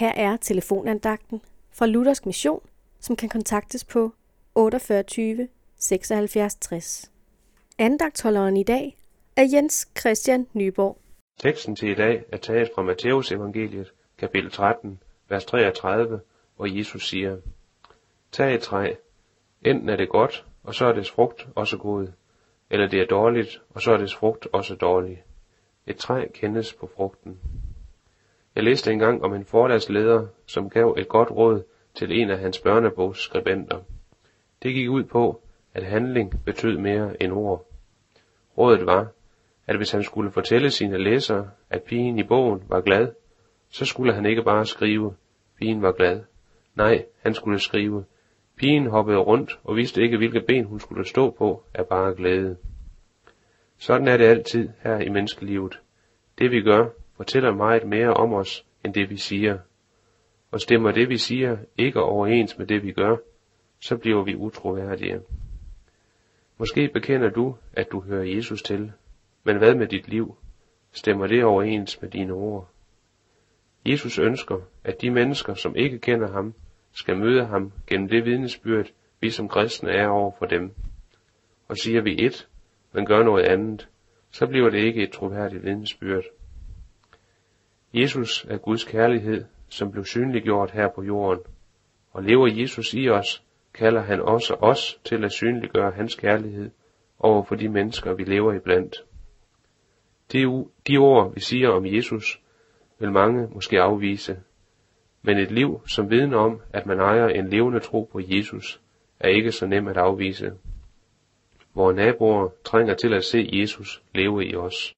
Her er telefonandagten fra Luthersk Mission, som kan kontaktes på 48 76 60. Andagtholderen i dag er Jens Christian Nyborg. Teksten til i dag er taget fra Matteus evangeliet, kapitel 13, vers 33, hvor Jesus siger, Tag et træ, enten er det godt, og så er dets frugt også god, eller det er dårligt, og så er dets frugt også dårlig. Et træ kendes på frugten. Jeg læste engang om en forlagsleder, som gav et godt råd til en af hans børnebogsskribenter. Det gik ud på, at handling betød mere end ord. Rådet var, at hvis han skulle fortælle sine læsere, at pigen i bogen var glad, så skulle han ikke bare skrive, pigen var glad. Nej, han skulle skrive, pigen hoppede rundt og vidste ikke, hvilke ben hun skulle stå på af bare glæde. Sådan er det altid her i menneskelivet. Det vi gør, fortæller meget mere om os, end det vi siger. Og stemmer det vi siger ikke overens med det vi gør, så bliver vi utroværdige. Måske bekender du, at du hører Jesus til, men hvad med dit liv? Stemmer det overens med dine ord? Jesus ønsker, at de mennesker, som ikke kender ham, skal møde ham gennem det vidnesbyrd, vi som kristne er over for dem. Og siger vi et, men gør noget andet, så bliver det ikke et troværdigt vidnesbyrd. Jesus er Guds kærlighed, som blev synliggjort her på jorden, og lever Jesus i os, kalder han også os til at synliggøre hans kærlighed over for de mennesker, vi lever iblandt. De, de ord, vi siger om Jesus, vil mange måske afvise, men et liv, som vidner om, at man ejer en levende tro på Jesus, er ikke så nem at afvise. Vore naboer trænger til at se Jesus leve i os.